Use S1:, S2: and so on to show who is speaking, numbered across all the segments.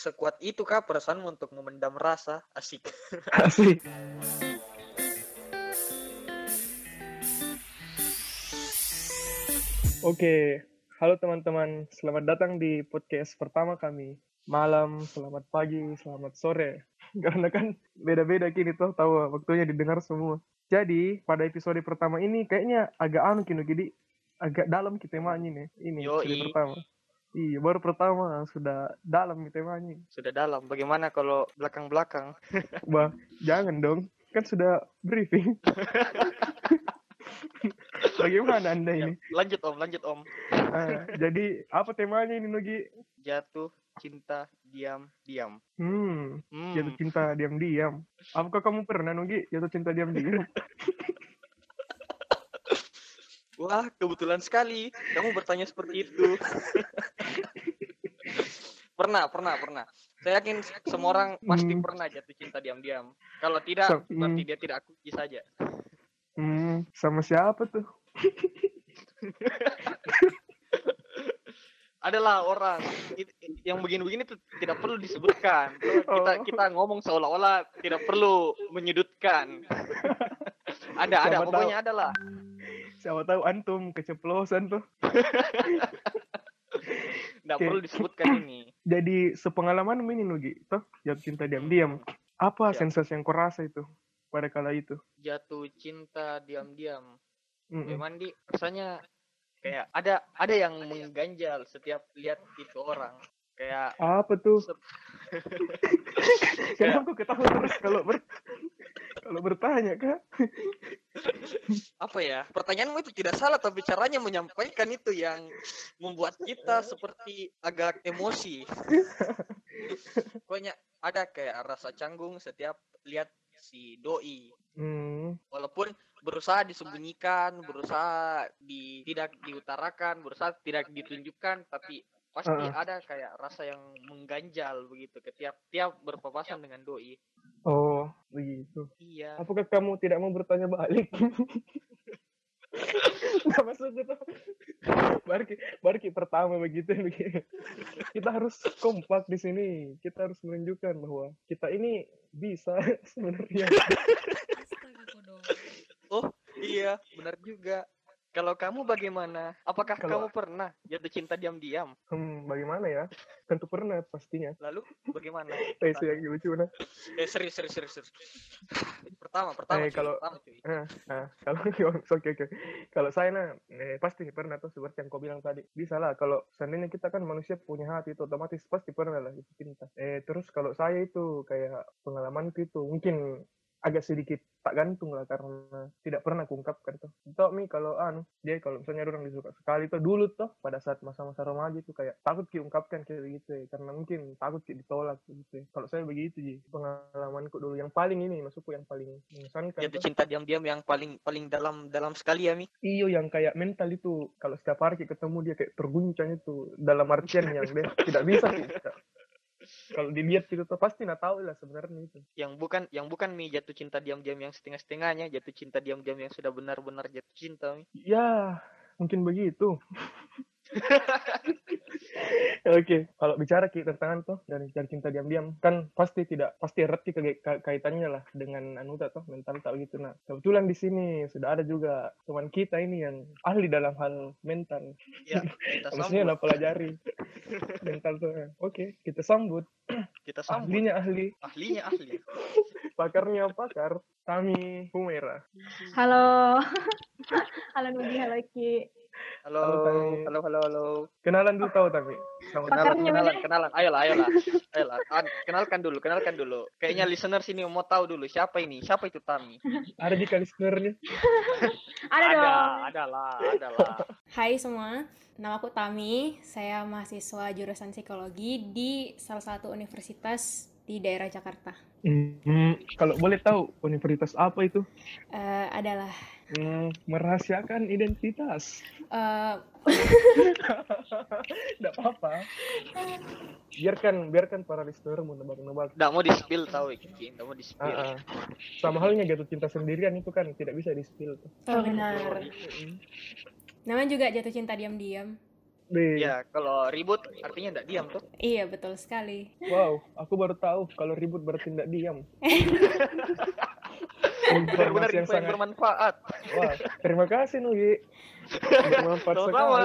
S1: sekuat itu kah perasaanmu untuk memendam rasa? Asik.
S2: Asik. Oke, halo teman-teman. Selamat datang di podcast pertama kami. Malam, selamat pagi, selamat sore. Karena kan beda-beda kini tuh tahu waktunya didengar semua. Jadi, pada episode pertama ini kayaknya agak anu kini jadi agak dalam kita temanya nih. Ini
S1: Yoi.
S2: episode pertama. Iya, baru pertama sudah dalam temanya.
S1: Sudah dalam. Bagaimana kalau belakang-belakang?
S2: Bah, jangan dong. Kan sudah briefing. Bagaimana Anda
S1: Ya,
S2: ini?
S1: lanjut Om, lanjut Om.
S2: Ah, jadi apa temanya ini Nugi?
S1: Jatuh cinta diam diam.
S2: Hmm,
S1: Hmm.
S2: jatuh cinta diam-diam. Apakah kamu pernah Nugi jatuh cinta diam-diam?
S1: Wah, kebetulan sekali kamu bertanya seperti itu. pernah, pernah, pernah. Saya yakin semua orang pasti
S2: Hmm.
S1: pernah jatuh cinta diam-diam. Kalau tidak,
S2: So-
S1: berarti
S2: hmm.
S1: dia tidak akui saja.
S2: Hmm, sama siapa tuh?
S1: Adalah orang yang begini-begini tuh tidak perlu disebutkan. Kita
S2: Oh.
S1: kita ngomong seolah-olah tidak perlu menyudutkan. ada, ada, pokoknya ada lah.
S2: Siapa tahu antum keceplosan tuh.
S1: Tidak
S2: Oke.
S1: perlu disebutkan ini.
S2: Jadi sepengalaman ini Nugi, toh jatuh cinta diam-diam. Apa
S1: Ya.
S2: sensasi yang kau rasa itu pada kala itu?
S1: Jatuh cinta diam-diam.
S2: Mm-mm.
S1: Memang di rasanya kayak ada ada yang mengganjal setiap lihat itu orang. Kayak
S2: Apa tuh? Kenapa kau ketawa terus kalau ber kalau bertanya kak?
S1: apa ya? Pertanyaanmu itu tidak salah tapi caranya menyampaikan itu yang membuat kita seperti agak emosi. Pokoknya ada kayak rasa canggung setiap lihat si doi.
S2: Hmm,
S1: Walaupun berusaha disembunyikan, berusaha di tidak diutarakan, berusaha tidak ditunjukkan, tapi pasti
S2: Heeh.
S1: ada kayak rasa yang mengganjal begitu ketiap tiap berpapasan dengan doi.
S2: oh begitu.
S1: Iya.
S2: Apakah kamu tidak mau bertanya balik? Nggak masuk gitu. Barki, Barki pertama begitu. begitu. Kita harus kompak di sini. Kita harus menunjukkan bahwa kita ini bisa sebenarnya.
S1: Oh, iya, benar juga. Kalau kamu bagaimana? Apakah
S2: Kalau-
S1: kamu pernah jatuh cinta diam-diam?
S2: Hmm, bagaimana ya? Tentu pernah pastinya.
S1: Lalu bagaimana?
S2: Eh, itu yang lucu nah.
S1: Eh, serius, serius, serius, serius. Pertama, pertama,
S2: Eh,
S1: cuy,
S2: kalau-
S1: pertama, cuy.
S2: Nah, nah, kalau oke oke. Kalau saya nah, eh, pasti pernah tuh seperti yang kau bilang tadi. Bisa lah kalau seandainya kita kan manusia punya hati itu otomatis pasti pernah lah itu cinta. Eh terus kalau saya itu kayak pengalaman itu mungkin agak sedikit tak gantung lah karena tidak pernah kuungkapkan tuh. Itu mi kalau anu dia kalau misalnya orang disuka sekali tuh dulu tuh pada saat masa-masa remaja itu kayak takut diungkapkan kayak gitu ya karena mungkin takut ki ditolak gitu ya. Kalau saya begitu sih pengalamanku dulu yang paling ini maksudku yang paling mengesankan
S1: Jatuh
S2: tuh.
S1: cinta diam-diam yang paling paling dalam dalam sekali ya, Mi.
S2: Iyo yang kayak mental itu kalau setiap hari ketemu dia kayak terguncang itu dalam artian yang dia tidak bisa kita. Kalau dilihat itu tuh pasti nak tahu lah sebenarnya itu.
S1: Yang bukan yang bukan Mi jatuh cinta diam-diam yang setengah-setengahnya, jatuh cinta diam-diam yang sudah benar-benar jatuh cinta, Mi.
S2: Ya, mungkin begitu. Oke, kalau bicara ki tentang tuh dari dari cinta diam-diam kan pasti tidak pasti erat ki kait- ka- kaitannya lah dengan anu tuh mental tak gitu nah. Kebetulan di sini sudah ada juga teman kita ini yang ahli dalam hal mental.
S1: Ya, kita
S2: Maksudnya
S1: sambut.
S2: lah pelajari mental tuh. Oke, kita sambut
S1: Kita sambut.
S2: ahlinya ahli,
S1: Ahlinya ahli.
S2: pakarnya pakar, kami Humera.
S3: Halo. Halo Nugi, halo Ki.
S1: Halo,
S2: Halo,
S1: halo, halo, halo.
S2: Kenalan dulu tahu tapi. Sama
S1: Kenalan, kenalan, kenalan. Ayolah, ayolah. Ayolah. An- kenalkan dulu, kenalkan dulu. Kayaknya listener sini mau tahu dulu siapa ini? Siapa itu Tami?
S2: ada di listenernya.
S3: Ada, dong.
S1: ada lah, ada lah.
S4: Hai semua, nama aku Tami. Saya mahasiswa jurusan psikologi di salah satu universitas di daerah Jakarta.
S2: Hmm, kalau boleh tahu universitas apa itu?
S4: Eh, adalah
S2: Hmm, merahasiakan identitas.
S4: eh,
S2: Tidak apa-apa. Biarkan biarkan para listener mau nebak-nebak.
S1: Nggak mau di-spill tahu Iki, nggak mau
S2: Ah,
S1: di-spill.
S2: ah. Sama halnya jatuh cinta sendirian itu kan tidak bisa di spill.
S4: oh benar. Namanya juga jatuh cinta diam-diam.
S2: Deh.
S1: Ya, kalau ribut artinya enggak diam tuh.
S4: Iya, betul sekali.
S2: Wow, aku baru tahu kalau ribut berarti tidak diam.
S1: Benar-benar
S2: Informasi yang
S1: info yang
S2: sangat
S1: bermanfaat.
S2: Wah, terima kasih Nugi. Bermanfaat sekali.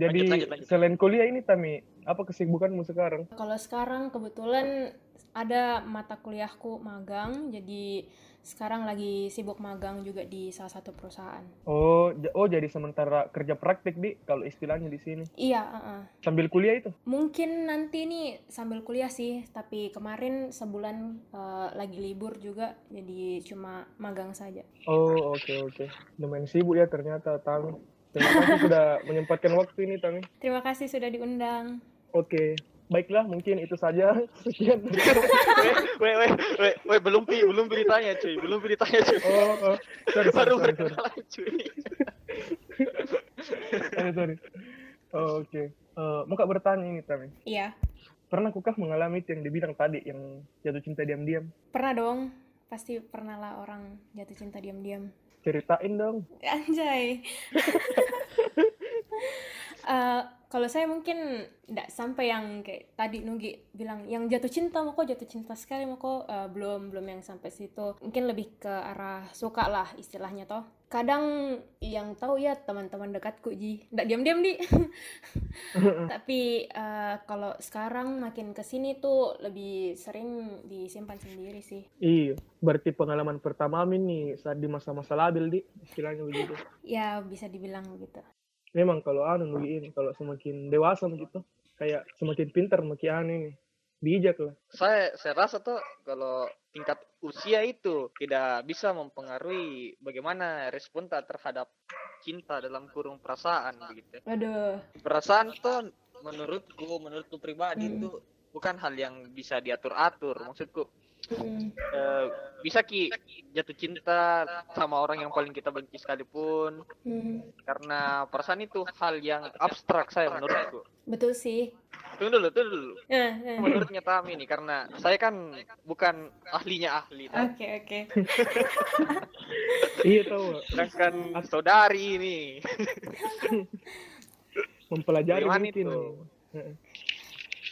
S2: Jadi
S1: Lanjut, lanjut, lanjut.
S2: selain kuliah ini Tami, apa kesibukanmu sekarang?
S4: Kalau sekarang kebetulan ada mata kuliahku magang, jadi sekarang lagi sibuk magang juga di salah satu perusahaan.
S2: Oh, oh jadi sementara kerja praktik di kalau istilahnya di sini.
S4: Iya, uh-uh.
S2: Sambil kuliah itu.
S4: mungkin nanti nih sambil kuliah sih, tapi kemarin sebulan eh, lagi libur juga, jadi cuma magang saja.
S2: Oh, oke oke. Lumayan sibuk ya ternyata Tami. Terima kasih sudah menyempatkan waktu ini Tami.
S4: Terima kasih sudah diundang.
S2: Oke. Baiklah, mungkin itu saja. Sekian.
S1: Weh, weh, weh, weh, belum pi, belum beritanya cuy, belum beritanya cuy.
S2: Oh, oh. Sorry, sorry,
S1: Baru
S2: sorry, sorry.
S1: cuy.
S2: sorry, sorry. Oh, oke. Eh, mau kak bertanya ini Tami.
S4: Iya,
S2: Pernah kukah mengalami itu yang dibilang tadi, yang jatuh cinta diam-diam?
S4: pernah dong. Pasti pernah lah orang jatuh cinta diam-diam.
S2: Ceritain dong.
S4: Anjay. Eh, kalau saya mungkin tidak sampai yang kayak tadi Nugi bilang yang jatuh cinta mau kok jatuh cinta sekali mau kok eh, belum belum yang sampai situ. Mungkin lebih ke arah suka lah istilahnya toh. Kadang yang tahu ya teman-teman dekatku ji. Tidak diam-diam di. Tapi eh, kalau sekarang makin ke sini tuh lebih sering disimpan sendiri sih.
S2: Iya, berarti pengalaman pertama Amin nih saat di masa-masa labil di istilahnya begitu.
S4: ya bisa dibilang begitu
S2: Memang kalau anu begini, kalau semakin dewasa begitu, kayak semakin pintar makin anu ini, bijak lah.
S1: Saya saya rasa tuh kalau tingkat usia itu tidak bisa mempengaruhi bagaimana respon tak terhadap cinta dalam kurung perasaan begitu.
S4: aduh
S1: Perasaan tuh menurutku, menurutku pribadi
S4: Hmm.
S1: itu bukan hal yang bisa diatur-atur. Maksudku Eh, bisa ki jatuh cinta sama orang yang paling kita benci sekalipun
S4: mm.
S1: karena perasaan itu hal yang abstrak saya menurutku.
S4: betul sih
S1: Tunggu dulu, tunggu dulu.
S4: Eh, eh.
S1: Menurutnya Tami nih karena saya kan bukan ahlinya ahli.
S4: Oke oke.
S2: Iya tahu.
S1: Sedangkan saudari ini.
S2: mempelajari
S1: Bagaimana
S2: mungkin.
S1: itu?
S2: Heeh.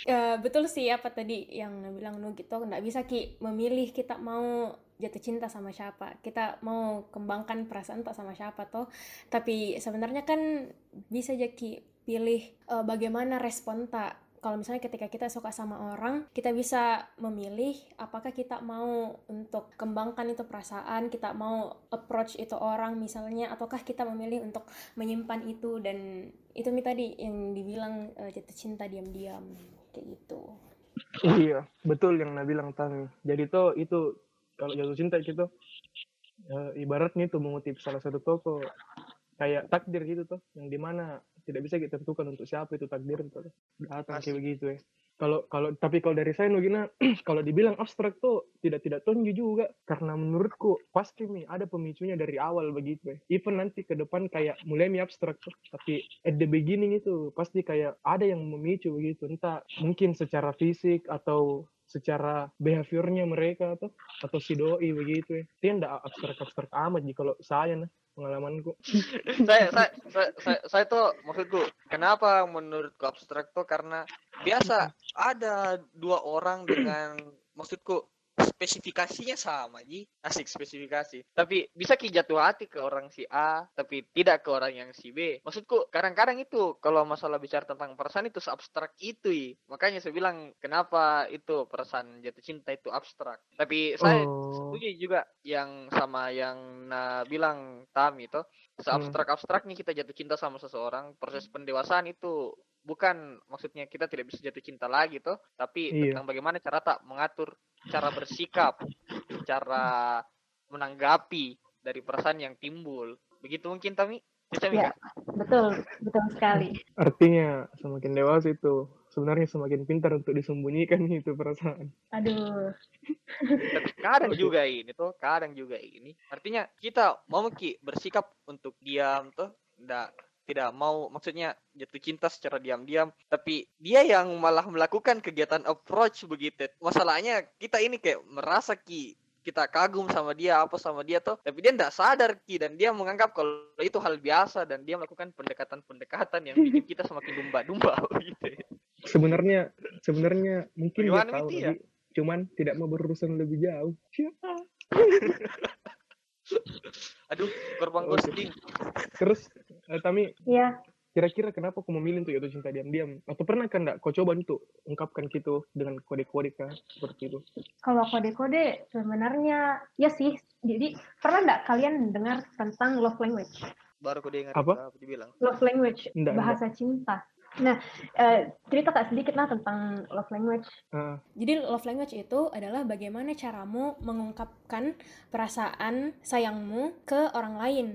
S4: Eh, betul sih apa tadi yang bilang Nu gitu. Nggak bisa ki memilih kita mau jatuh cinta sama siapa. Kita mau kembangkan perasaan tak sama siapa toh. Tapi sebenarnya kan bisa aja ki pilih eh, bagaimana respon tak. Kalau misalnya ketika kita suka sama orang kita bisa memilih apakah kita mau untuk kembangkan itu perasaan kita mau approach itu orang misalnya ataukah kita memilih untuk menyimpan itu. Dan itu mi tadi yang dibilang eh, jatuh cinta diam-diam kayak gitu
S2: Iya, betul yang Nabi bilang Tami. Jadi tuh itu kalau jatuh cinta gitu, eh, ibaratnya itu mengutip salah satu toko kayak takdir gitu tuh, yang di mana tidak bisa kita tentukan untuk siapa itu takdir itu datang kayak begitu ya. Kalau kalau tapi kalau dari saya Nugina, kalau dibilang abstrak tuh tidak tidak tonju juga karena menurutku pasti nih ada pemicunya dari awal begitu ya. Even nanti ke depan kayak mulai mi abstrak tuh, tapi at the beginning itu pasti kayak ada yang memicu begitu. Entah mungkin secara fisik atau secara behaviornya mereka atau atau si doi begitu ya. Dia ndak abstrak-abstrak amat ji kalau saya nah pengalamanku.
S1: saya, saya, saya, saya, saya tuh maksudku kenapa menurutku abstrak tuh karena biasa ada dua orang dengan maksudku spesifikasinya sama ji. Asik spesifikasi. Tapi bisa ki jatuh hati ke orang si A tapi tidak ke orang yang si B. Maksudku kadang-kadang itu kalau masalah bicara tentang perasaan itu abstrak itu I. makanya saya bilang kenapa itu perasaan jatuh cinta itu abstrak? Tapi saya
S2: Oh.
S1: setuju juga yang sama yang na bilang Tami itu. Seabstrak-abstraknya kita jatuh cinta sama seseorang proses pendewasaan itu bukan maksudnya kita tidak bisa jatuh cinta lagi tuh tapi
S2: Iya.
S1: tentang bagaimana cara tak mengatur cara bersikap cara menanggapi dari perasaan yang timbul begitu mungkin Tami Bisa,
S3: Ya, betul, betul sekali.
S2: Artinya semakin dewasa itu sebenarnya semakin pintar untuk disembunyikan itu perasaan.
S3: Aduh,
S1: Tapi kadang juga ini tuh, kadang juga ini. Artinya kita mau ki bersikap untuk diam tuh, ndak tidak mau maksudnya jatuh cinta secara diam-diam tapi dia yang malah melakukan kegiatan approach begitu masalahnya kita ini kayak merasa ki kita kagum sama dia apa sama dia tuh tapi dia tidak sadar ki dan dia menganggap kalau itu hal biasa dan dia melakukan pendekatan-pendekatan yang bikin kita semakin domba-domba gitu ya.
S2: Sebenarnya sebenarnya mungkin dia
S1: Bagaimana
S2: tahu
S1: ya?
S2: tapi cuman tidak mau berurusan lebih jauh. Siapa?
S1: aduh korban
S2: Oke.
S1: ghosting
S2: Terus eh, Tami
S3: Iya,
S2: kira-kira kenapa kau memilih untuk jatuh cinta diam-diam? Atau pernah kan enggak kau coba untuk ungkapkan gitu dengan kode-kode kah seperti itu?
S3: kalau kode-kode sebenarnya ya sih. Jadi pernah nggak kalian dengar tentang love language?
S1: baru aku dengar
S2: Apa?
S1: apa dibilang
S3: Love language,
S2: Nggak,
S3: bahasa cinta. Nah, eh, cerita tak sedikit lah tentang love language.
S2: Ah,
S4: Jadi love language itu adalah bagaimana caramu mengungkapkan perasaan sayangmu ke orang lain.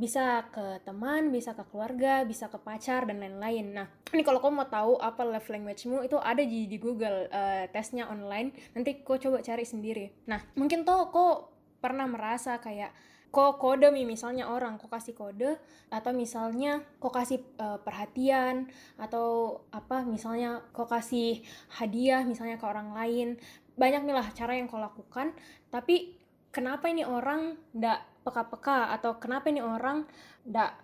S4: Bisa ke teman, bisa ke keluarga, bisa ke pacar dan lain-lain. Nah, ini kalau kamu mau tahu apa love language-mu itu ada di, di Google eh, tesnya online. Nanti kau coba cari sendiri. Nah, mungkin tuh kau pernah merasa kayak kok kode mi misalnya orang kok kasih kode atau misalnya kok kasih eh, perhatian atau apa misalnya kok kasih hadiah misalnya ke orang lain. Banyak nih lah cara yang kau lakukan. Tapi kenapa ini orang ndak peka-peka? Atau kenapa ini orang ndak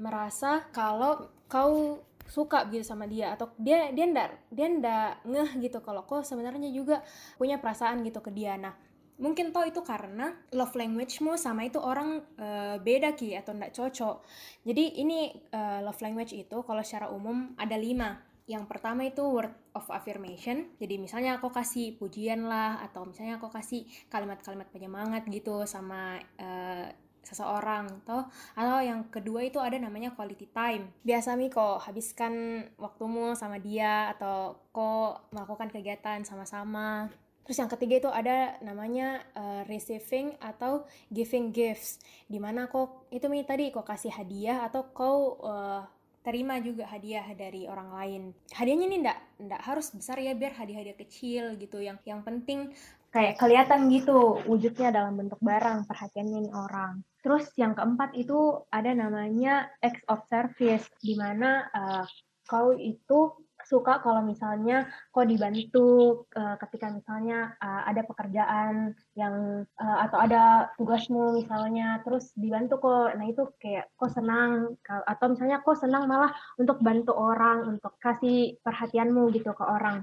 S4: merasa kalau kau suka gitu sama dia? Atau dia dia ndak dia ndak ngeh gitu kalau kau sebenarnya juga punya perasaan gitu ke dia. Nah mungkin toh itu karena love language-mu sama itu orang eh, beda ki atau ndak cocok jadi ini eh, love language itu kalau secara umum ada lima yang pertama itu word of affirmation. Jadi misalnya aku kasih pujian lah atau misalnya aku kasih kalimat-kalimat penyemangat gitu sama eh, seseorang toh. Atau yang kedua itu ada namanya quality time. Biasa mi kok habiskan waktumu sama dia atau kok melakukan kegiatan sama-sama. Terus yang ketiga itu ada namanya eh, receiving atau giving gifts. Di mana kok itu mi tadi kok kasih hadiah atau kau eh, terima juga hadiah dari orang lain. Hadiahnya nih ndak ndak harus besar ya biar hadiah-hadiah kecil gitu yang yang penting
S3: Kayak kelihatan gitu wujudnya dalam bentuk barang, perhatiannya nih orang. Terus yang keempat itu ada namanya acts of service, di mana eh, kau itu suka kalau misalnya kau dibantu eh, ketika misalnya eh, ada pekerjaan yang eh, atau ada tugasmu misalnya terus dibantu kok. Nah itu kayak kok senang atau misalnya kok senang malah untuk bantu orang untuk kasih perhatianmu gitu ke orang.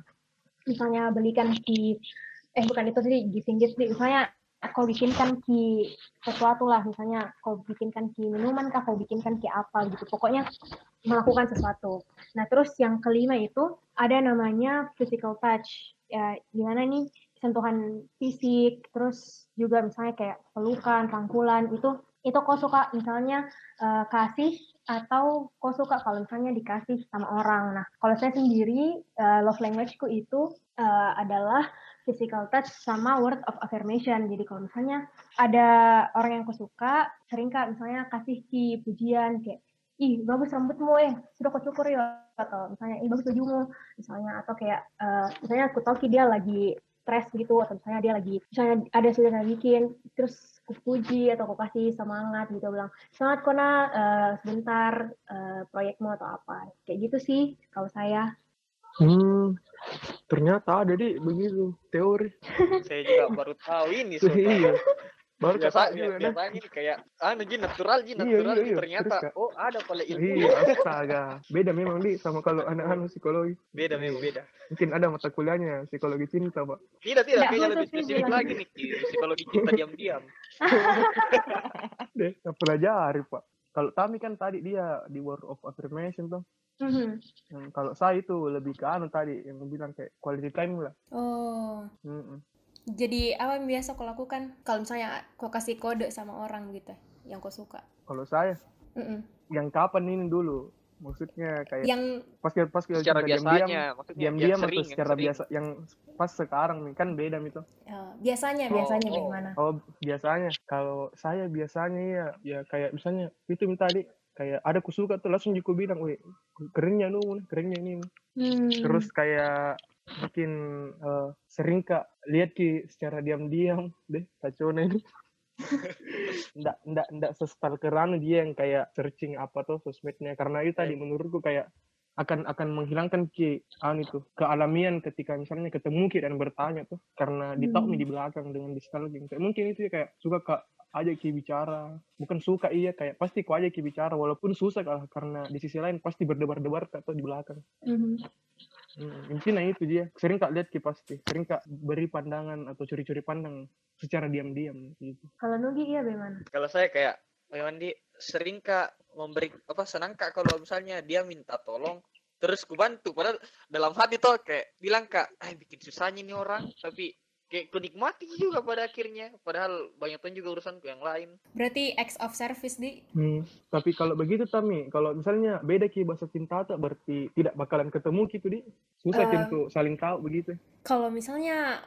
S3: Misalnya belikan ki eh bukan itu tadi giving gift misalnya kau bikinkan ki sesuatu lah misalnya kau bikinkan ki minuman kah kau bikinkan ki apa gitu. Pokoknya melakukan sesuatu. Nah terus yang kelima itu ada namanya physical touch. Ya gimana nih? Sentuhan fisik terus juga misalnya kayak pelukan rangkulan itu itu kau suka misalnya eh, kasih atau kau suka kalau misalnya dikasih sama orang. Nah kalau saya sendiri eh, love languageku itu eh, adalah physical touch sama word of affirmation. Jadi kalau misalnya ada orang yang aku suka, sering kak misalnya kasih ki pujian kayak ih bagus rambutmu eh sudah kau cukur ya atau misalnya ih bagus bajumu. Misalnya atau kayak eh, misalnya aku tahu ki dia lagi stres gitu atau misalnya dia lagi misalnya ada sudah bikin terus aku puji atau aku kasih semangat gitu bilang semangat kona eh, sebentar eh, proyekmu atau apa. Kayak gitu sih kalau saya.
S2: Hmm, ternyata ada di begitu teori.
S1: saya juga baru tahu ini
S2: iya. Baru
S1: biasa
S2: juga
S1: biasanya ini kayak anu ji natural ji
S2: Iya,
S1: natural
S2: iya,
S1: ji
S2: iya.
S1: ternyata
S2: Terus,
S1: oh ada pala ilmu
S2: Iya, astaga. Beda memang di sama kalau anak-anak psikologi.
S1: beda memang beda
S2: Mungkin ada mata kuliahnya psikologi cinta, Pak.
S1: tidak tidak kayaknya lebih spesifik lagi nih psikologi cinta diam-diam
S2: Deh, pelajari, Pak. Kalau Tami kan tadi dia di word of affirmation tuh.
S3: Mhm.
S2: Hmm, kalau saya itu lebih ke anu tadi yang bilang kayak quality time lah.
S4: oh
S2: Mm-mm.
S4: jadi apa yang biasa kau lakukan kalau misalnya kau kasih kode sama orang gitu yang kau suka
S2: Kalau saya
S4: Mm-mm.
S2: yang kapan ini dulu? Maksudnya kayak
S4: yang
S2: pas kita pas kita
S1: secara biasanya yang
S2: diam-diam
S1: sering
S2: atau
S1: yang
S2: secara
S1: sering.
S2: biasa yang pas sekarang nih kan beda itu.
S4: eh, biasanya
S1: Oh,
S4: biasanya
S1: oh.
S4: bagaimana
S2: Oh biasanya kalau saya biasanya ya ya kayak misalnya itu minta tadi kayak ada kusuka tuh langsung aku bilang, weh kerennya nu, kerennya ini.
S3: Hmm.
S2: Terus kayak bikin eh, sering kak lihat ki secara diam-diam deh kacau ini. Ndak ndak ndak sestalkeran dia yang kayak searching apa tuh sosmednya. Karena itu tadi menurutku kayak akan akan menghilangkan ki anu itu kealamian ketika misalnya ketemu ki dan bertanya tuh. Karena ditahu
S3: Hmm.
S2: di belakang dengan di stalking. Kayak mungkin itu ya kayak suka kak aja ki bicara. Bukan suka iya kayak pasti ku aja ki bicara. Walaupun susah kah karena di sisi lain pasti berdebar-debar atau di belakang.
S3: Mhm.
S2: Hmm, intinya itu dia. Sering kak lihat ki pasti. Sering kak beri pandangan atau curi-curi pandang secara diam-diam gitu.
S3: Kalau Nugi iya bagaimana?
S1: Kalau saya kayak memang di sering kak memberi apa senang kak kalau misalnya dia minta tolong terus ku bantu. Padahal dalam hati tuh kayak bilang kak ah bikin susahnya nih orang. Tapi kayak ku nikmati juga pada akhirnya padahal banyak tuh juga urusanku yang lain
S4: Berarti acts of service di
S2: Hmm, tapi kalau begitu Tami, kalau misalnya beda ki bahasa cinta tak berarti tidak bakalan ketemu gitu di susah. Ki, untuk saling tahu begitu.
S4: kalau misalnya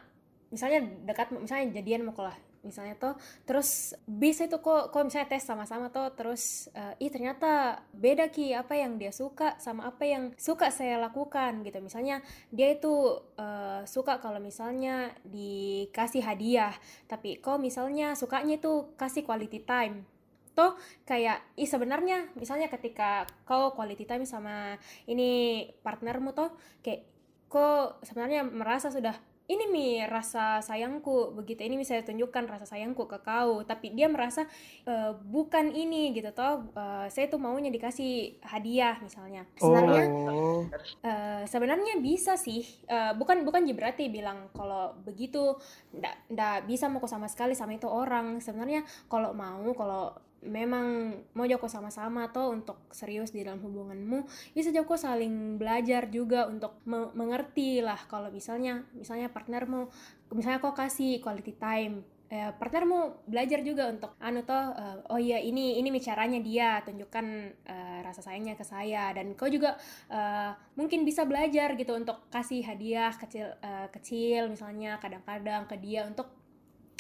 S4: misalnya dekat misalnya jadian mau lah misalnya tuh terus bisa itu kok kok misalnya tes sama-sama tuh terus eh, ih ternyata beda ki. Apa yang dia suka sama apa yang suka saya lakukan gitu. Misalnya dia itu eh, suka kalau misalnya dikasih hadiah tapi kok misalnya sukanya itu kasih quality time. Toh kayak ih sebenarnya misalnya ketika kau quality time sama ini partnermu tuh kayak kok sebenarnya merasa sudah ini mi rasa sayangku. Begitu ini bisa tunjukkan rasa sayangku ke kau. Tapi dia merasa "Eh, bukan ini gitu toh. Eh, saya tuh maunya dikasih hadiah misalnya. Sebenarnya
S2: Oh,
S4: Eh, sebenarnya bisa sih. Eh, bukan bukan berarti bilang kalau begitu. Ndak ndak bisa mau sama sekali sama itu orang. Sebenarnya kalau mau kalau memang mau joko sama-sama atau untuk serius di dalam hubunganmu bisa joko saling belajar juga untuk me- mengerti lah kalau misalnya misalnya partnermu misalnya kok kasih quality time eh, partnermu belajar juga untuk anu toh eh, oh iya ini ini caranya dia tunjukkan eh, rasa sayangnya ke saya dan kau juga eh, mungkin bisa belajar gitu untuk kasih hadiah kecil eh, kecil misalnya kadang-kadang ke dia untuk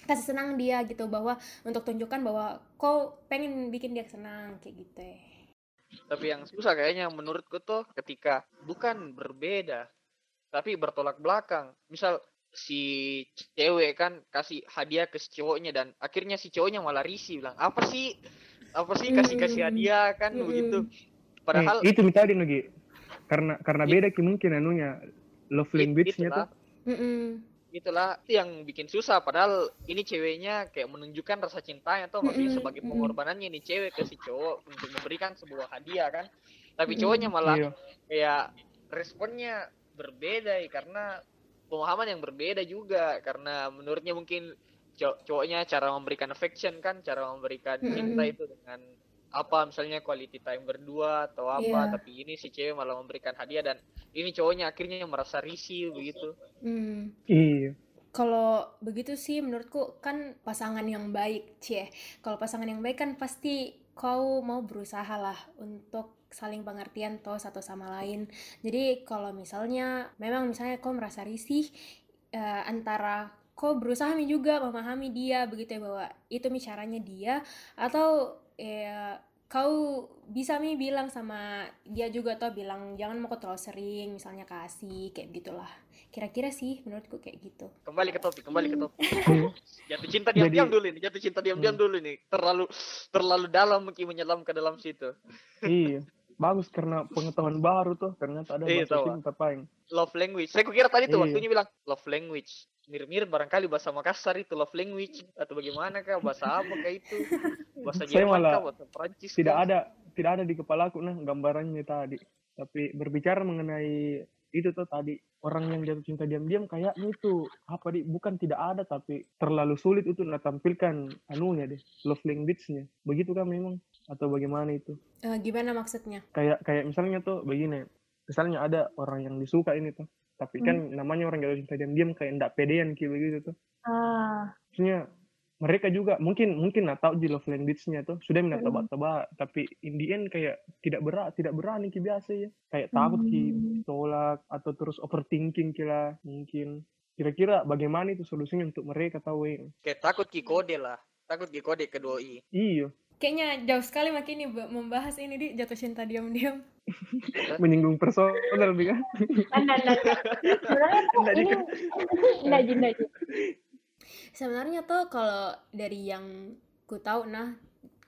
S4: kasih senang dia gitu bahwa untuk tunjukkan bahwa kau pengen bikin dia senang kayak gitu ya.
S1: tapi yang susah kayaknya menurutku tuh ketika bukan berbeda tapi bertolak belakang misal si cewek kan kasih hadiah ke si cowoknya dan akhirnya si cowoknya malah risih bilang apa sih apa sih kasih kasih
S4: Mm.
S1: hadiah kan
S4: Mm-mm.
S1: begitu
S2: eh,
S1: padahal
S2: itu minta tadi Nugi. Karena karena beda ki mungkin anunya love language-nya tuh.
S4: Mm-mm.
S1: Itulah itu yang bikin susah. Padahal ini ceweknya kayak menunjukkan rasa cintanya atau maksudnya sebagai pengorbanannya ini cewek ke si cowok untuk memberikan sebuah hadiah kan? Tapi cowoknya malah
S2: Iya.
S1: kayak responnya berbeda ya karena pemahaman yang berbeda juga. Karena menurutnya mungkin cow- cowoknya cara memberikan affection kan? Cara memberikan cinta itu dengan apa misalnya quality time berdua atau apa
S4: Iya.
S1: tapi ini si cewek malah memberikan hadiah dan ini cowoknya akhirnya merasa risih begitu
S4: Mm.
S2: Iya.
S4: Kalau begitu sih menurutku kan pasangan yang baik, cie. Kalau pasangan yang baik kan pasti kau mau berusaha lah untuk saling pengertian toh satu sama lain. Jadi kalau misalnya memang misalnya kau merasa risih eh, antara kau berusaha juga memahami dia begitu ya bahwa itu mi caranya dia atau eh, kau bisa mi bilang sama dia juga toh bilang jangan mau kau terlalu sering misalnya kasih kayak gitulah. Kira-kira sih menurutku kayak gitu.
S1: kembali ke topik kembali ke topik
S2: Iya.
S1: jatuh cinta diam-diam dulu ini jatuh cinta diam-diam
S2: Hmm.
S1: dulu nih terlalu terlalu dalam mungkin menyelam ke dalam situ
S2: iya. Bagus karena pengetahuan baru tuh ternyata ada
S1: Iya,
S2: bahasa
S1: tahu.
S2: cinta paling.
S1: love language saya kira tadi tuh
S2: Iya.
S1: waktunya bilang love language mirip-mirip barangkali bahasa Makassar itu love language atau bagaimana kah bahasa apa kah itu bahasa Jerman kah bahasa Prancis
S2: Tidak
S1: kah?
S2: ada tidak ada di kepalaku nah gambarannya tadi. Tapi berbicara mengenai itu tuh tadi orang yang jatuh cinta diam-diam kayaknya itu apa di bukan tidak ada tapi terlalu sulit itu nak tampilkan anunya deh love language-nya begitu kan memang atau bagaimana itu
S4: Eh, gimana maksudnya?
S2: kayak kayak misalnya tuh begini misalnya ada orang yang disuka ini tuh tapi kan namanya orang jatuh cinta diam-diam kayak ndak pedean kayak begitu tuh.
S3: Ah,
S2: maksudnya mereka juga mungkin mungkin nggak tahu di love language-nya tuh sudah minta
S3: Mm.
S2: tebak-tebak tapi in the end kayak tidak berat tidak berani ki biasa ya. Kayak takut ki
S3: Hmm.
S2: tolak atau terus overthinking kira mungkin. Kira-kira bagaimana itu solusinya untuk mereka tahu ya?
S1: Kayak takut ki kode lah. Takut ki kode ke doi
S2: iya
S4: Kayaknya jauh sekali makin nih membahas ini di. Jatuh cinta diam-diam.
S2: menyinggung personal lebih kan.
S3: Sebenarnya tuh
S4: kalau dari yang ku tahu nah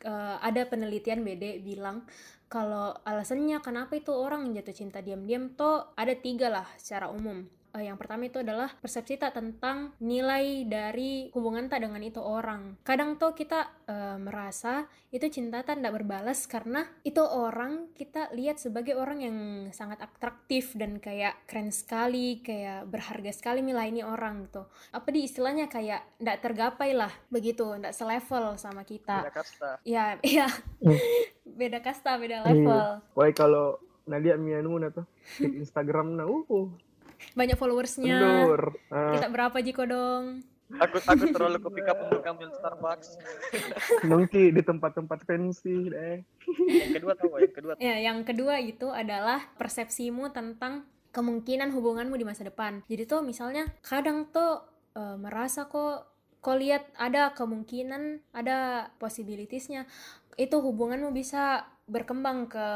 S4: eh, ada penelitian BD bilang kalau alasannya kenapa itu orang jatuh cinta diam-diam tuh ada tiga lah secara umum uh, yang pertama itu adalah persepsi tak tentang nilai dari hubungan tak dengan itu orang. Kadang tuh kita uh, merasa itu cinta tak tidak berbalas karena itu orang kita lihat sebagai orang yang sangat atraktif dan kayak keren sekali, kayak berharga sekali nilai ini orang tuh. Apa di istilahnya kayak tidak tergapai lah begitu, tidak selevel sama kita.
S1: Beda kasta.
S4: Ya, ya.
S2: Hmm.
S4: beda kasta, beda level.
S2: Iya. Wah kalau Nadia Mianuna tuh di Instagram nah uh
S4: banyak followersnya
S2: Kendur. Ah,
S4: kita berapa Jiko dong
S1: Aku aku terlalu ke pick up untuk ambil Starbucks.
S2: nongki di tempat-tempat fancy deh.
S1: Yang kedua tahu yang kedua.
S4: ya yang kedua itu adalah persepsimu tentang kemungkinan hubunganmu di masa depan jadi tuh misalnya kadang tuh eh, merasa kok kau lihat ada kemungkinan ada possibilitiesnya itu hubunganmu bisa berkembang ke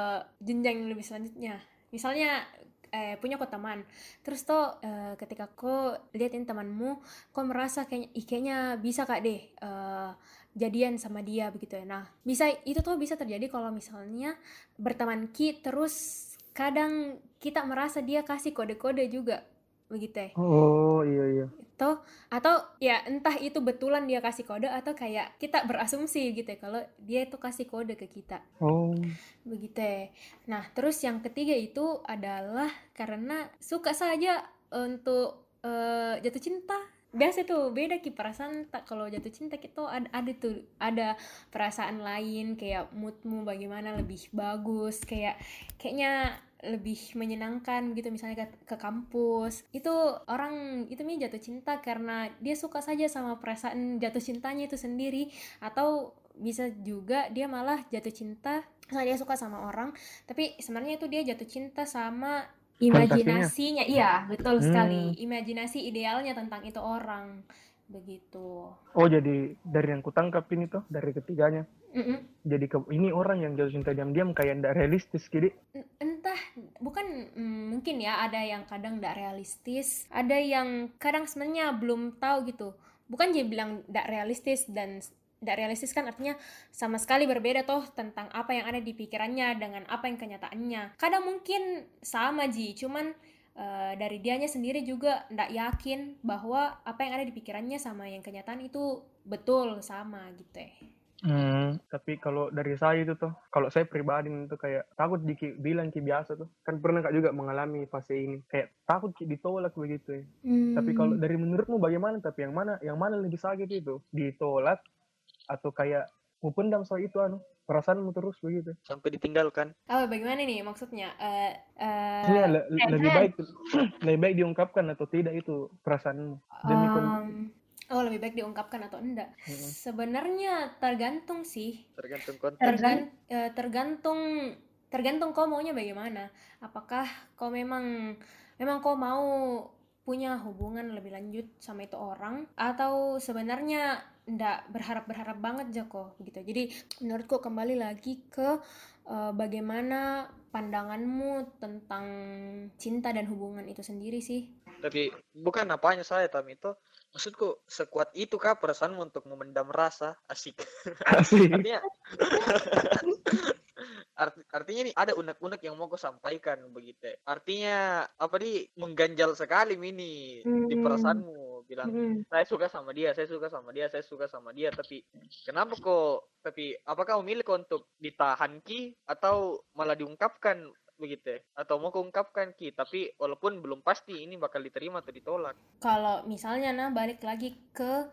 S4: jenjang yang lebih selanjutnya misalnya eh, punya kok teman. Terus tuh eh, ketika kau liatin temanmu kau merasa kayaknya ih kayaknya bisa kak deh eh, jadian sama dia begitu ya. Nah bisa itu tuh bisa terjadi kalau misalnya berteman ki terus kadang kita merasa dia kasih kode-kode juga begitu ya
S2: Oh iya iya.
S4: atau atau ya entah itu betulan dia kasih kode atau kayak kita berasumsi gitu ya kalau dia itu kasih kode ke kita
S2: Oh.
S4: begitu ya. Nah, terus yang ketiga itu adalah karena suka saja untuk eh, jatuh cinta. Biasa tuh beda ki perasaan tak kalau jatuh cinta kita ada, ada tuh ada perasaan lain kayak moodmu bagaimana lebih bagus kayak kayaknya lebih menyenangkan gitu misalnya ke, ke kampus. Itu orang itu nih jatuh cinta karena dia suka saja sama perasaan jatuh cintanya itu sendiri. Atau bisa juga dia malah jatuh cinta karena dia suka sama orang tapi sebenarnya itu dia jatuh cinta sama imajinasinya iya betul sekali
S2: Hmm.
S4: imajinasi idealnya tentang itu orang begitu
S2: Oh jadi dari yang kutangkap ini tuh dari ketiganya.
S4: Mm-mm.
S2: Jadi ke, ini orang yang jatuh cinta diam-diam kayak ndak realistis.
S4: N- entah bukan mm, mungkin ya ada yang kadang tidak realistis ada yang kadang sebenarnya belum tahu gitu bukan dia bilang tidak realistis dan tidak realistis kan artinya sama sekali berbeda toh tentang apa yang ada di pikirannya dengan apa yang kenyataannya kadang mungkin sama ji cuman eh, dari dianya sendiri juga tidak yakin bahwa apa yang ada di pikirannya sama yang kenyataan itu betul sama gitu ya
S2: Hmm, tapi kalau dari saya itu tuh, kalau saya pribadi itu kayak takut diki bilang ki biasa tuh. Kan pernah kak juga mengalami fase ini. Kayak takut ki ditolak begitu ya. Tapi kalau dari menurutmu bagaimana? Tapi yang mana yang mana lebih sakit itu? Ditolak atau kayak mau pendam soal itu anu perasaanmu terus begitu.
S1: Sampai ditinggalkan.
S4: Oh, bagaimana nih maksudnya? Eh, eh,
S2: Iya, le- le-
S3: eh,
S2: lebih baik lebih baik diungkapkan atau tidak itu perasaanmu. Demi
S4: Um, oh lebih baik diungkapkan atau enggak?
S2: Mm-mm.
S4: Sebenarnya tergantung sih.
S1: Tergantung konteks.
S4: Tergan, eh, tergantung tergantung kau maunya bagaimana. Apakah kau memang memang kau mau punya hubungan lebih lanjut sama itu orang atau sebenarnya ndak berharap-berharap banget Joko begitu. Jadi menurutku kembali lagi ke eh, bagaimana pandanganmu tentang cinta dan hubungan itu sendiri sih.
S1: Tapi bukan apanya saya Tam itu. Maksudku sekuat itu kah perasaanmu untuk memendam rasa asik.
S2: Asik.
S1: artinya Arti- artinya nih ada unek-unek yang mau kau sampaikan begitu artinya apa di mengganjal sekali mini di
S3: Hmm.
S1: perasaanmu bilang
S3: Mm-mm.
S1: saya suka sama dia saya suka sama dia saya suka sama dia. Tapi kenapa kok tapi apakah memilih kok untuk ditahan ki atau malah diungkapkan begitu ya? atau mau keungkapkan ki tapi walaupun belum pasti ini bakal diterima atau ditolak.
S4: Kalau misalnya nah balik lagi ke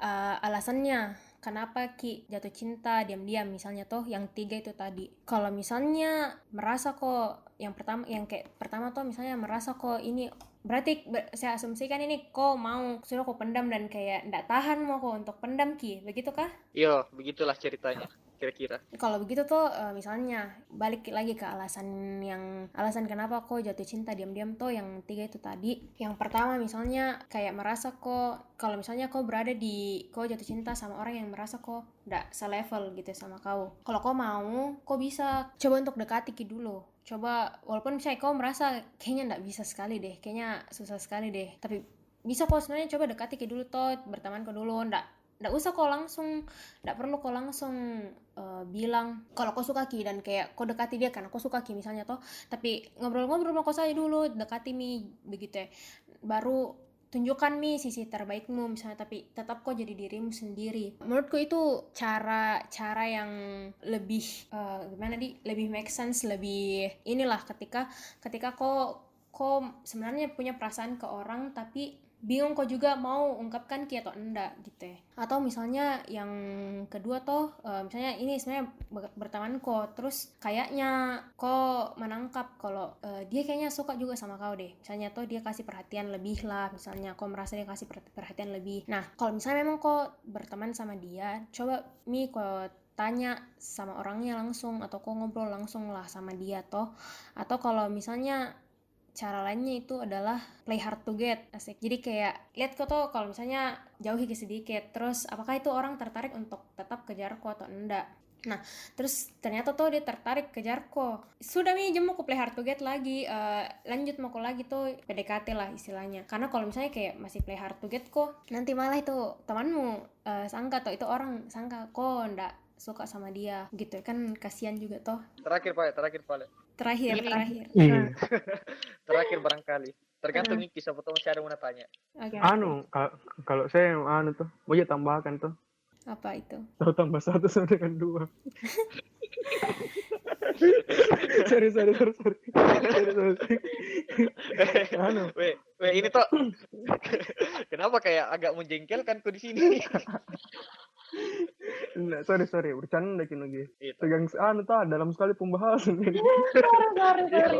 S4: uh, alasannya. Kenapa Ki jatuh cinta diam-diam? Misalnya toh yang tiga itu tadi. Kalau misalnya merasa kok yang pertama yang kayak pertama tuh misalnya merasa kok ini berarti ber- saya asumsikan ini kok mau sudah kok pendam dan kayak ndak tahan mau kok untuk pendam Ki begitu kah
S1: iya begitulah ceritanya kira-kira.
S4: Kalau begitu tuh eh, misalnya balik lagi ke alasan yang alasan kenapa kok jatuh cinta diam-diam tuh yang tiga itu tadi. Yang pertama misalnya kayak merasa kok kalau misalnya kau berada di kau jatuh cinta sama orang yang merasa kok nggak selevel gitu sama kau. Kalau kau mau kau bisa. Coba untuk dekati ki dulu coba walaupun misalnya kau merasa kayaknya nggak bisa sekali deh kayaknya susah sekali deh tapi bisa kok sebenarnya coba dekati ki dulu toh berteman ke dulu. Ndak nggak usah kok langsung nggak perlu kok langsung eh, bilang kalau kau suka ki dan kayak kau dekati dia karena kau suka ki misalnya toh. Tapi ngobrol-ngobrol sama kau saja dulu dekati mi begitu ya. Baru tunjukkan mi sisi terbaikmu misalnya tapi tetap kok jadi dirimu sendiri. Menurutku itu cara cara yang lebih eh, gimana di lebih make sense lebih inilah ketika ketika kok kok sebenarnya punya perasaan ke orang tapi bingung kok juga mau ungkapkan ki atau enggak gitu ya. Atau misalnya yang kedua toh eh, misalnya ini sebenarnya ber- berteman kok terus kayaknya kok menangkap kalau eh, dia kayaknya suka juga sama kau deh. Misalnya toh dia kasih perhatian lebih lah misalnya kau merasa dia kasih per- perhatian lebih. Nah kalau misalnya memang kok berteman sama dia coba mi kok tanya sama orangnya langsung atau kok ngobrol langsung lah sama dia toh. Atau kalau misalnya cara lainnya itu adalah play hard to get asik. Jadi kayak lihat kok tuh kalau misalnya jauh hiki sedikit terus apakah itu orang tertarik untuk tetap kejar kok atau enggak? Nah terus ternyata tuh dia tertarik kejar kok sudah nih jemu ku play hard to get lagi eh, lanjut mau lagi tuh PDKT lah istilahnya. Karena kalau misalnya kayak masih play hard to get kok nanti malah itu temanmu eh, sangka tuh itu orang sangka kok ndak suka sama dia gitu. Kan kasihan juga toh.
S1: Terakhir Pak, terakhir Pak.
S4: Terakhir
S1: Ini-
S4: terakhir
S2: Iya.
S1: Terakhir barangkali. Tergantung nih kisah foto masih ada yang mau tanya.
S4: oke
S2: Anu, ka- kalau saya anu tuh, mau ya tambahkan tuh.
S4: apa itu
S2: Tahu tambah satu sama dengan dua. sorry, sorry, sorry, sorry. Sorry, sorry. anu,
S1: Weh, weh ini tuh kenapa kayak agak menjengkelkan tuh di sini?
S2: enggak, sorry, sorry. Bercanda lagi lagi. Tegang anu tuh dalam sekali pembahasan ini.
S3: sorry, sorry, sorry.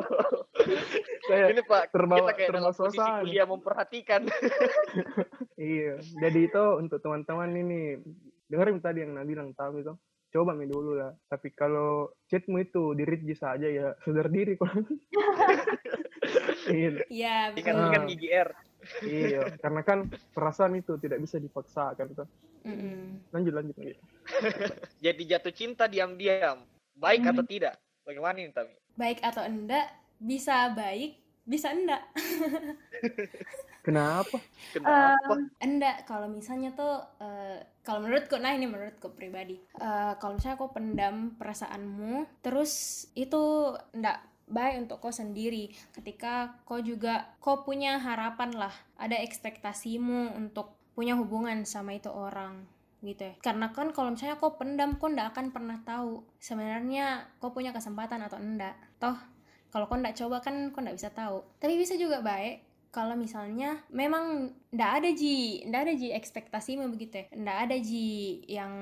S2: saya
S1: ini Pak,
S2: terbawa-
S1: kita kayak dalam
S2: terbawa
S1: posisi
S2: suasana.
S1: kuliah memperhatikan.
S2: Iya, jadi itu untuk teman-teman ini dengerin tadi yang Nabi bilang tahu itu. Coba mi dulu lah. Tapi kalau chatmu itu di read saja ya sadar diri kok. iya,
S4: ya betul.
S1: ingat
S2: Ah.
S1: IGR.
S2: iya, karena kan perasaan itu tidak bisa dipaksakan tuh.
S4: Mm-mm.
S2: Lanjut lanjut lanjut.
S1: Jadi jatuh cinta diam-diam. Baik
S4: Hmm.
S1: atau tidak? Bagaimana ini Tami?
S4: baik atau enggak bisa baik bisa enggak
S2: Kenapa?
S1: Kenapa?
S4: enggak kalau misalnya tuh eh, kalau menurutku nah ini menurutku pribadi. Eh, kalau misalnya kau pendam perasaanmu terus itu enggak baik untuk kau sendiri. Ketika kau juga kau punya harapan lah ada ekspektasimu untuk punya hubungan sama itu orang gitu ya. Karena kan kalau misalnya kau pendam kau ndak akan pernah tahu sebenarnya kau punya kesempatan atau enggak. Toh kalau kau ndak coba kan kau ndak bisa tahu. Tapi bisa juga baik kalau misalnya memang ndak ada ji ndak ada ji ekspektasimu begitu ya. Ndak ada ji yang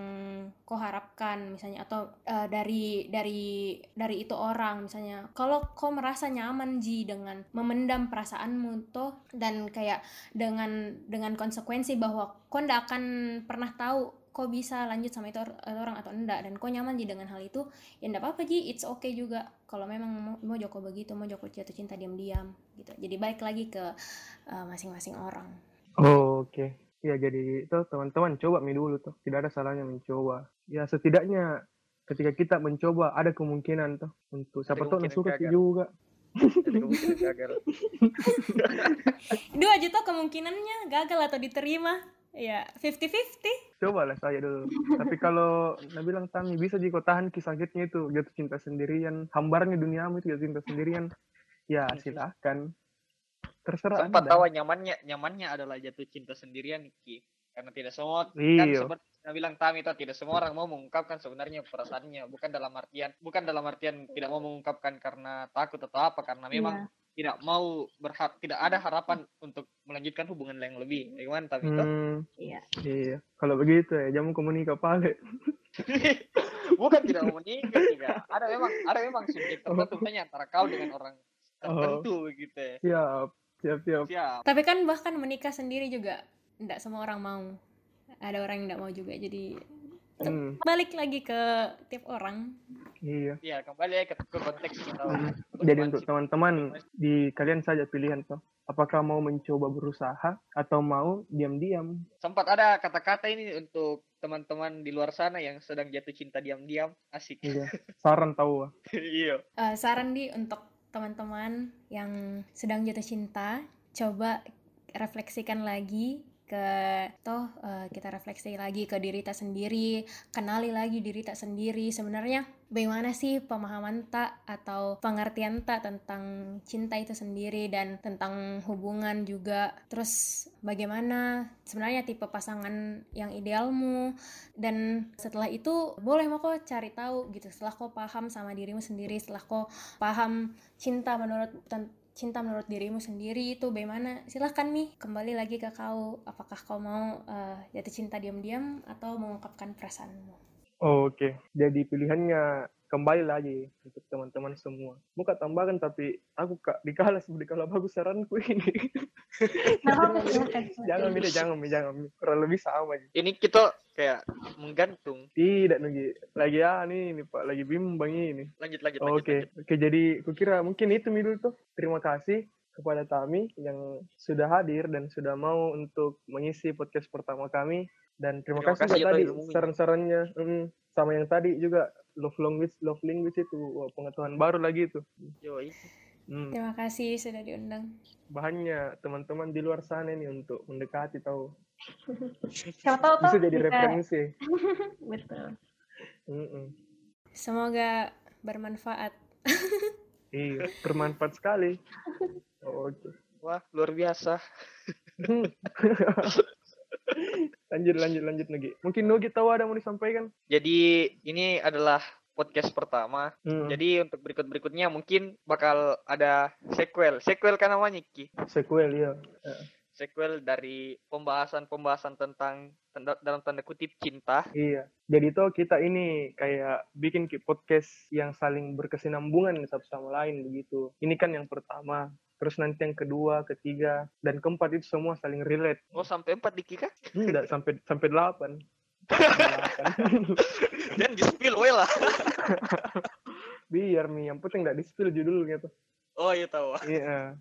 S4: kau harapkan misalnya atau eh, dari dari dari itu orang misalnya. Kalau kau merasa nyaman ji dengan memendam perasaanmu tuh dan kayak dengan dengan konsekuensi bahwa kau ndak akan pernah tahu kau bisa lanjut sama itu or- orang atau enggak dan kau nyaman ji dengan hal itu ya enggak apa-apa ji it's okay juga kalau memang mau, mau Joko begitu mau Joko jatuh cinta diam-diam gitu jadi balik lagi ke uh, masing-masing orang
S2: Oh, Oke. Ya jadi itu teman-teman coba mi dulu tuh. Tidak ada salahnya mencoba. Ya setidaknya ketika kita mencoba ada kemungkinan tuh untuk siapa tahu suka juga.
S4: Dua juta kemungkinannya gagal atau diterima ya 50-50
S2: Coba lah saya dulu. Tapi kalau Nabi bilang Tami bisa jika tahan kisah sakitnya itu jatuh cinta sendirian, hambarnya duniamu itu jatuh cinta sendirian. Ya silahkan. Terserah
S1: Sempat
S2: Anda.
S1: tahu nyamannya nyamannya adalah jatuh cinta sendirian Ki. Karena tidak semua kan
S2: Iya.
S1: seperti bilang Tami itu tidak semua orang mau mengungkapkan sebenarnya perasaannya bukan dalam artian bukan dalam artian tidak mau mengungkapkan karena takut atau apa karena memang tidak mau berharap tidak ada harapan untuk melanjutkan hubungan yang lebih bagaimana Tami itu
S2: Hmm,
S3: Iya.
S2: iya. Kalau begitu ya jamu komunika pale.
S1: bukan tidak mau menikah juga ada memang ada memang subjek tertentu misalnya antara kau dengan orang tertentu gitu ya
S2: Siap, siap, siap.
S1: siap
S4: tapi kan bahkan menikah sendiri juga enggak semua orang mau ada orang yang enggak mau juga jadi
S2: Hmm,
S4: balik lagi ke tiap orang
S2: iya.
S1: ya kembali ke, ke konteks kita
S2: Hmm. Jadi untuk teman-teman di kalian saja pilihan tuh. Apakah mau mencoba berusaha atau mau diam-diam?
S1: sempat ada kata-kata ini untuk teman-teman di luar sana yang sedang jatuh cinta diam-diam asik
S2: Iya. Saran tahu. ah.
S1: iya
S4: Eh, saran di untuk teman-teman yang sedang jatuh cinta coba refleksikan lagi ke toh eh, kita refleksi lagi ke diri tak sendiri kenali lagi diri tak sendiri. Sebenarnya bagaimana sih pemahaman tak atau pengertian tak tentang cinta itu sendiri dan tentang hubungan juga? Terus bagaimana sebenarnya tipe pasangan yang idealmu? Dan setelah itu boleh mau kok cari tahu gitu setelah kau paham sama dirimu sendiri setelah kau paham cinta menurut cinta menurut dirimu sendiri itu bagaimana silahkan nih kembali lagi ke kau apakah kau mau eh, jatuh cinta diam-diam atau mengungkapkan perasaanmu
S2: Oh, Oke, jadi pilihannya kembali lagi untuk teman-teman semua. Muka tambahkan tapi aku kak dikalah seperti kalau bagus saranku ini.
S3: Nah, silakan.
S2: jangan Mi, jangan Mi, jangan Mi. Kurang lebih sama aja.
S1: Ini kita kayak menggantung.
S2: Tidak Nugi, lagi ya nih, ini Pak, lagi bimbang ini.
S1: Lanjut lanjut
S2: Oh,
S1: lanjut.
S2: Oke,
S1: lanjut.
S2: oke jadi kukira mungkin itu Mi dulu tuh. Terima kasih kepada Tami yang sudah hadir dan sudah mau untuk mengisi podcast pertama kami dan terima,
S1: Terima
S2: kasih,
S1: kasih
S2: juga
S1: atas
S2: tadi saran-sarannya mm, sama yang tadi juga love language love language itu wah, pengetahuan baru lagi itu
S1: Yoi.
S2: Hmm,
S4: terima kasih sudah diundang.
S2: Bahannya teman-teman di luar sana nih untuk mendekati tahu?
S3: Siapa tahu
S2: bisa jadi referensi.
S3: Betul.
S2: Mm-mm.
S4: semoga bermanfaat.
S2: Iya bermanfaat sekali. Oh, oke.
S1: Wah, luar biasa.
S2: lanjut lanjut lanjut Nugi. Mungkin Nugi tahu ada mau disampaikan?
S1: Jadi ini adalah podcast pertama.
S2: Hmm,
S1: Jadi untuk berikut-berikutnya mungkin bakal ada sequel. Sequel kan namanya Ki.
S2: sequel ya
S1: Sequel dari pembahasan-pembahasan tentang tanda- dalam tanda kutip cinta.
S2: Iya. Jadi tuh kita ini kayak bikin ki- podcast yang saling berkesinambungan satu sama lain begitu. Ini kan yang pertama. Terus nanti yang kedua, ketiga, dan keempat itu semua saling relate.
S1: Oh, sampai empat Diki kah?
S2: Enggak sampai sampai delapan.
S1: Dan di spill we lah.
S2: Biar nih, yang penting nggak di spill judulnya tuh.
S1: Oh, iya tahu.
S2: Iya.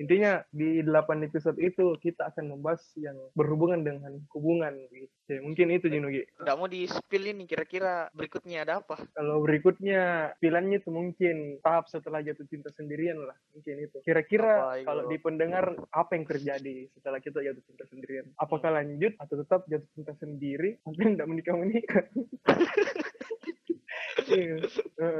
S2: Intinya di delapan episode itu kita akan membahas yang berhubungan dengan hubungan. Gitu. Ya, mungkin itu Jinugi.
S1: Nggak mau di spill ini kira-kira berikutnya ada apa?
S2: Kalau berikutnya pilihannya itu mungkin tahap setelah jatuh cinta sendirian lah. Mungkin itu. Kira-kira kalau di pendengar apa yang terjadi setelah kita jatuh cinta sendirian? Apakah lanjut atau tetap jatuh cinta sendiri sampai tidak menikah Iya.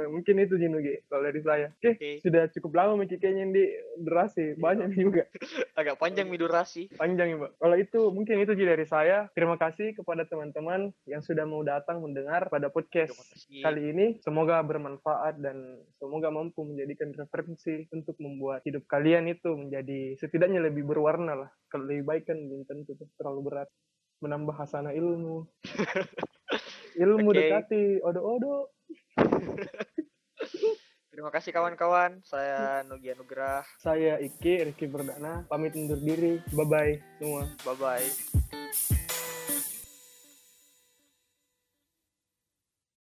S2: Mungkin itu Jinugi kalau dari saya. Oke,
S1: Oke.
S2: sudah cukup lama Miki kayaknya di durasi banyak juga
S1: Agak panjang mi durasi.
S2: panjang ya Mbak. Kalau itu mungkin itu Ji, dari saya. Terima kasih kepada teman-teman yang sudah mau datang mendengar pada podcast kali ini semoga bermanfaat dan semoga mampu menjadikan referensi untuk membuat hidup kalian itu menjadi setidaknya lebih berwarna lah kalau lebih baik kan belum tentu terlalu berat menambah hasanah ilmu ilmu
S1: Oke.
S2: dekati odo-odo
S1: Terima kasih kawan-kawan. Saya Nugi Anugrah.
S2: saya Iki Rizky Perdana pamit undur diri bye bye semua
S1: Bye bye.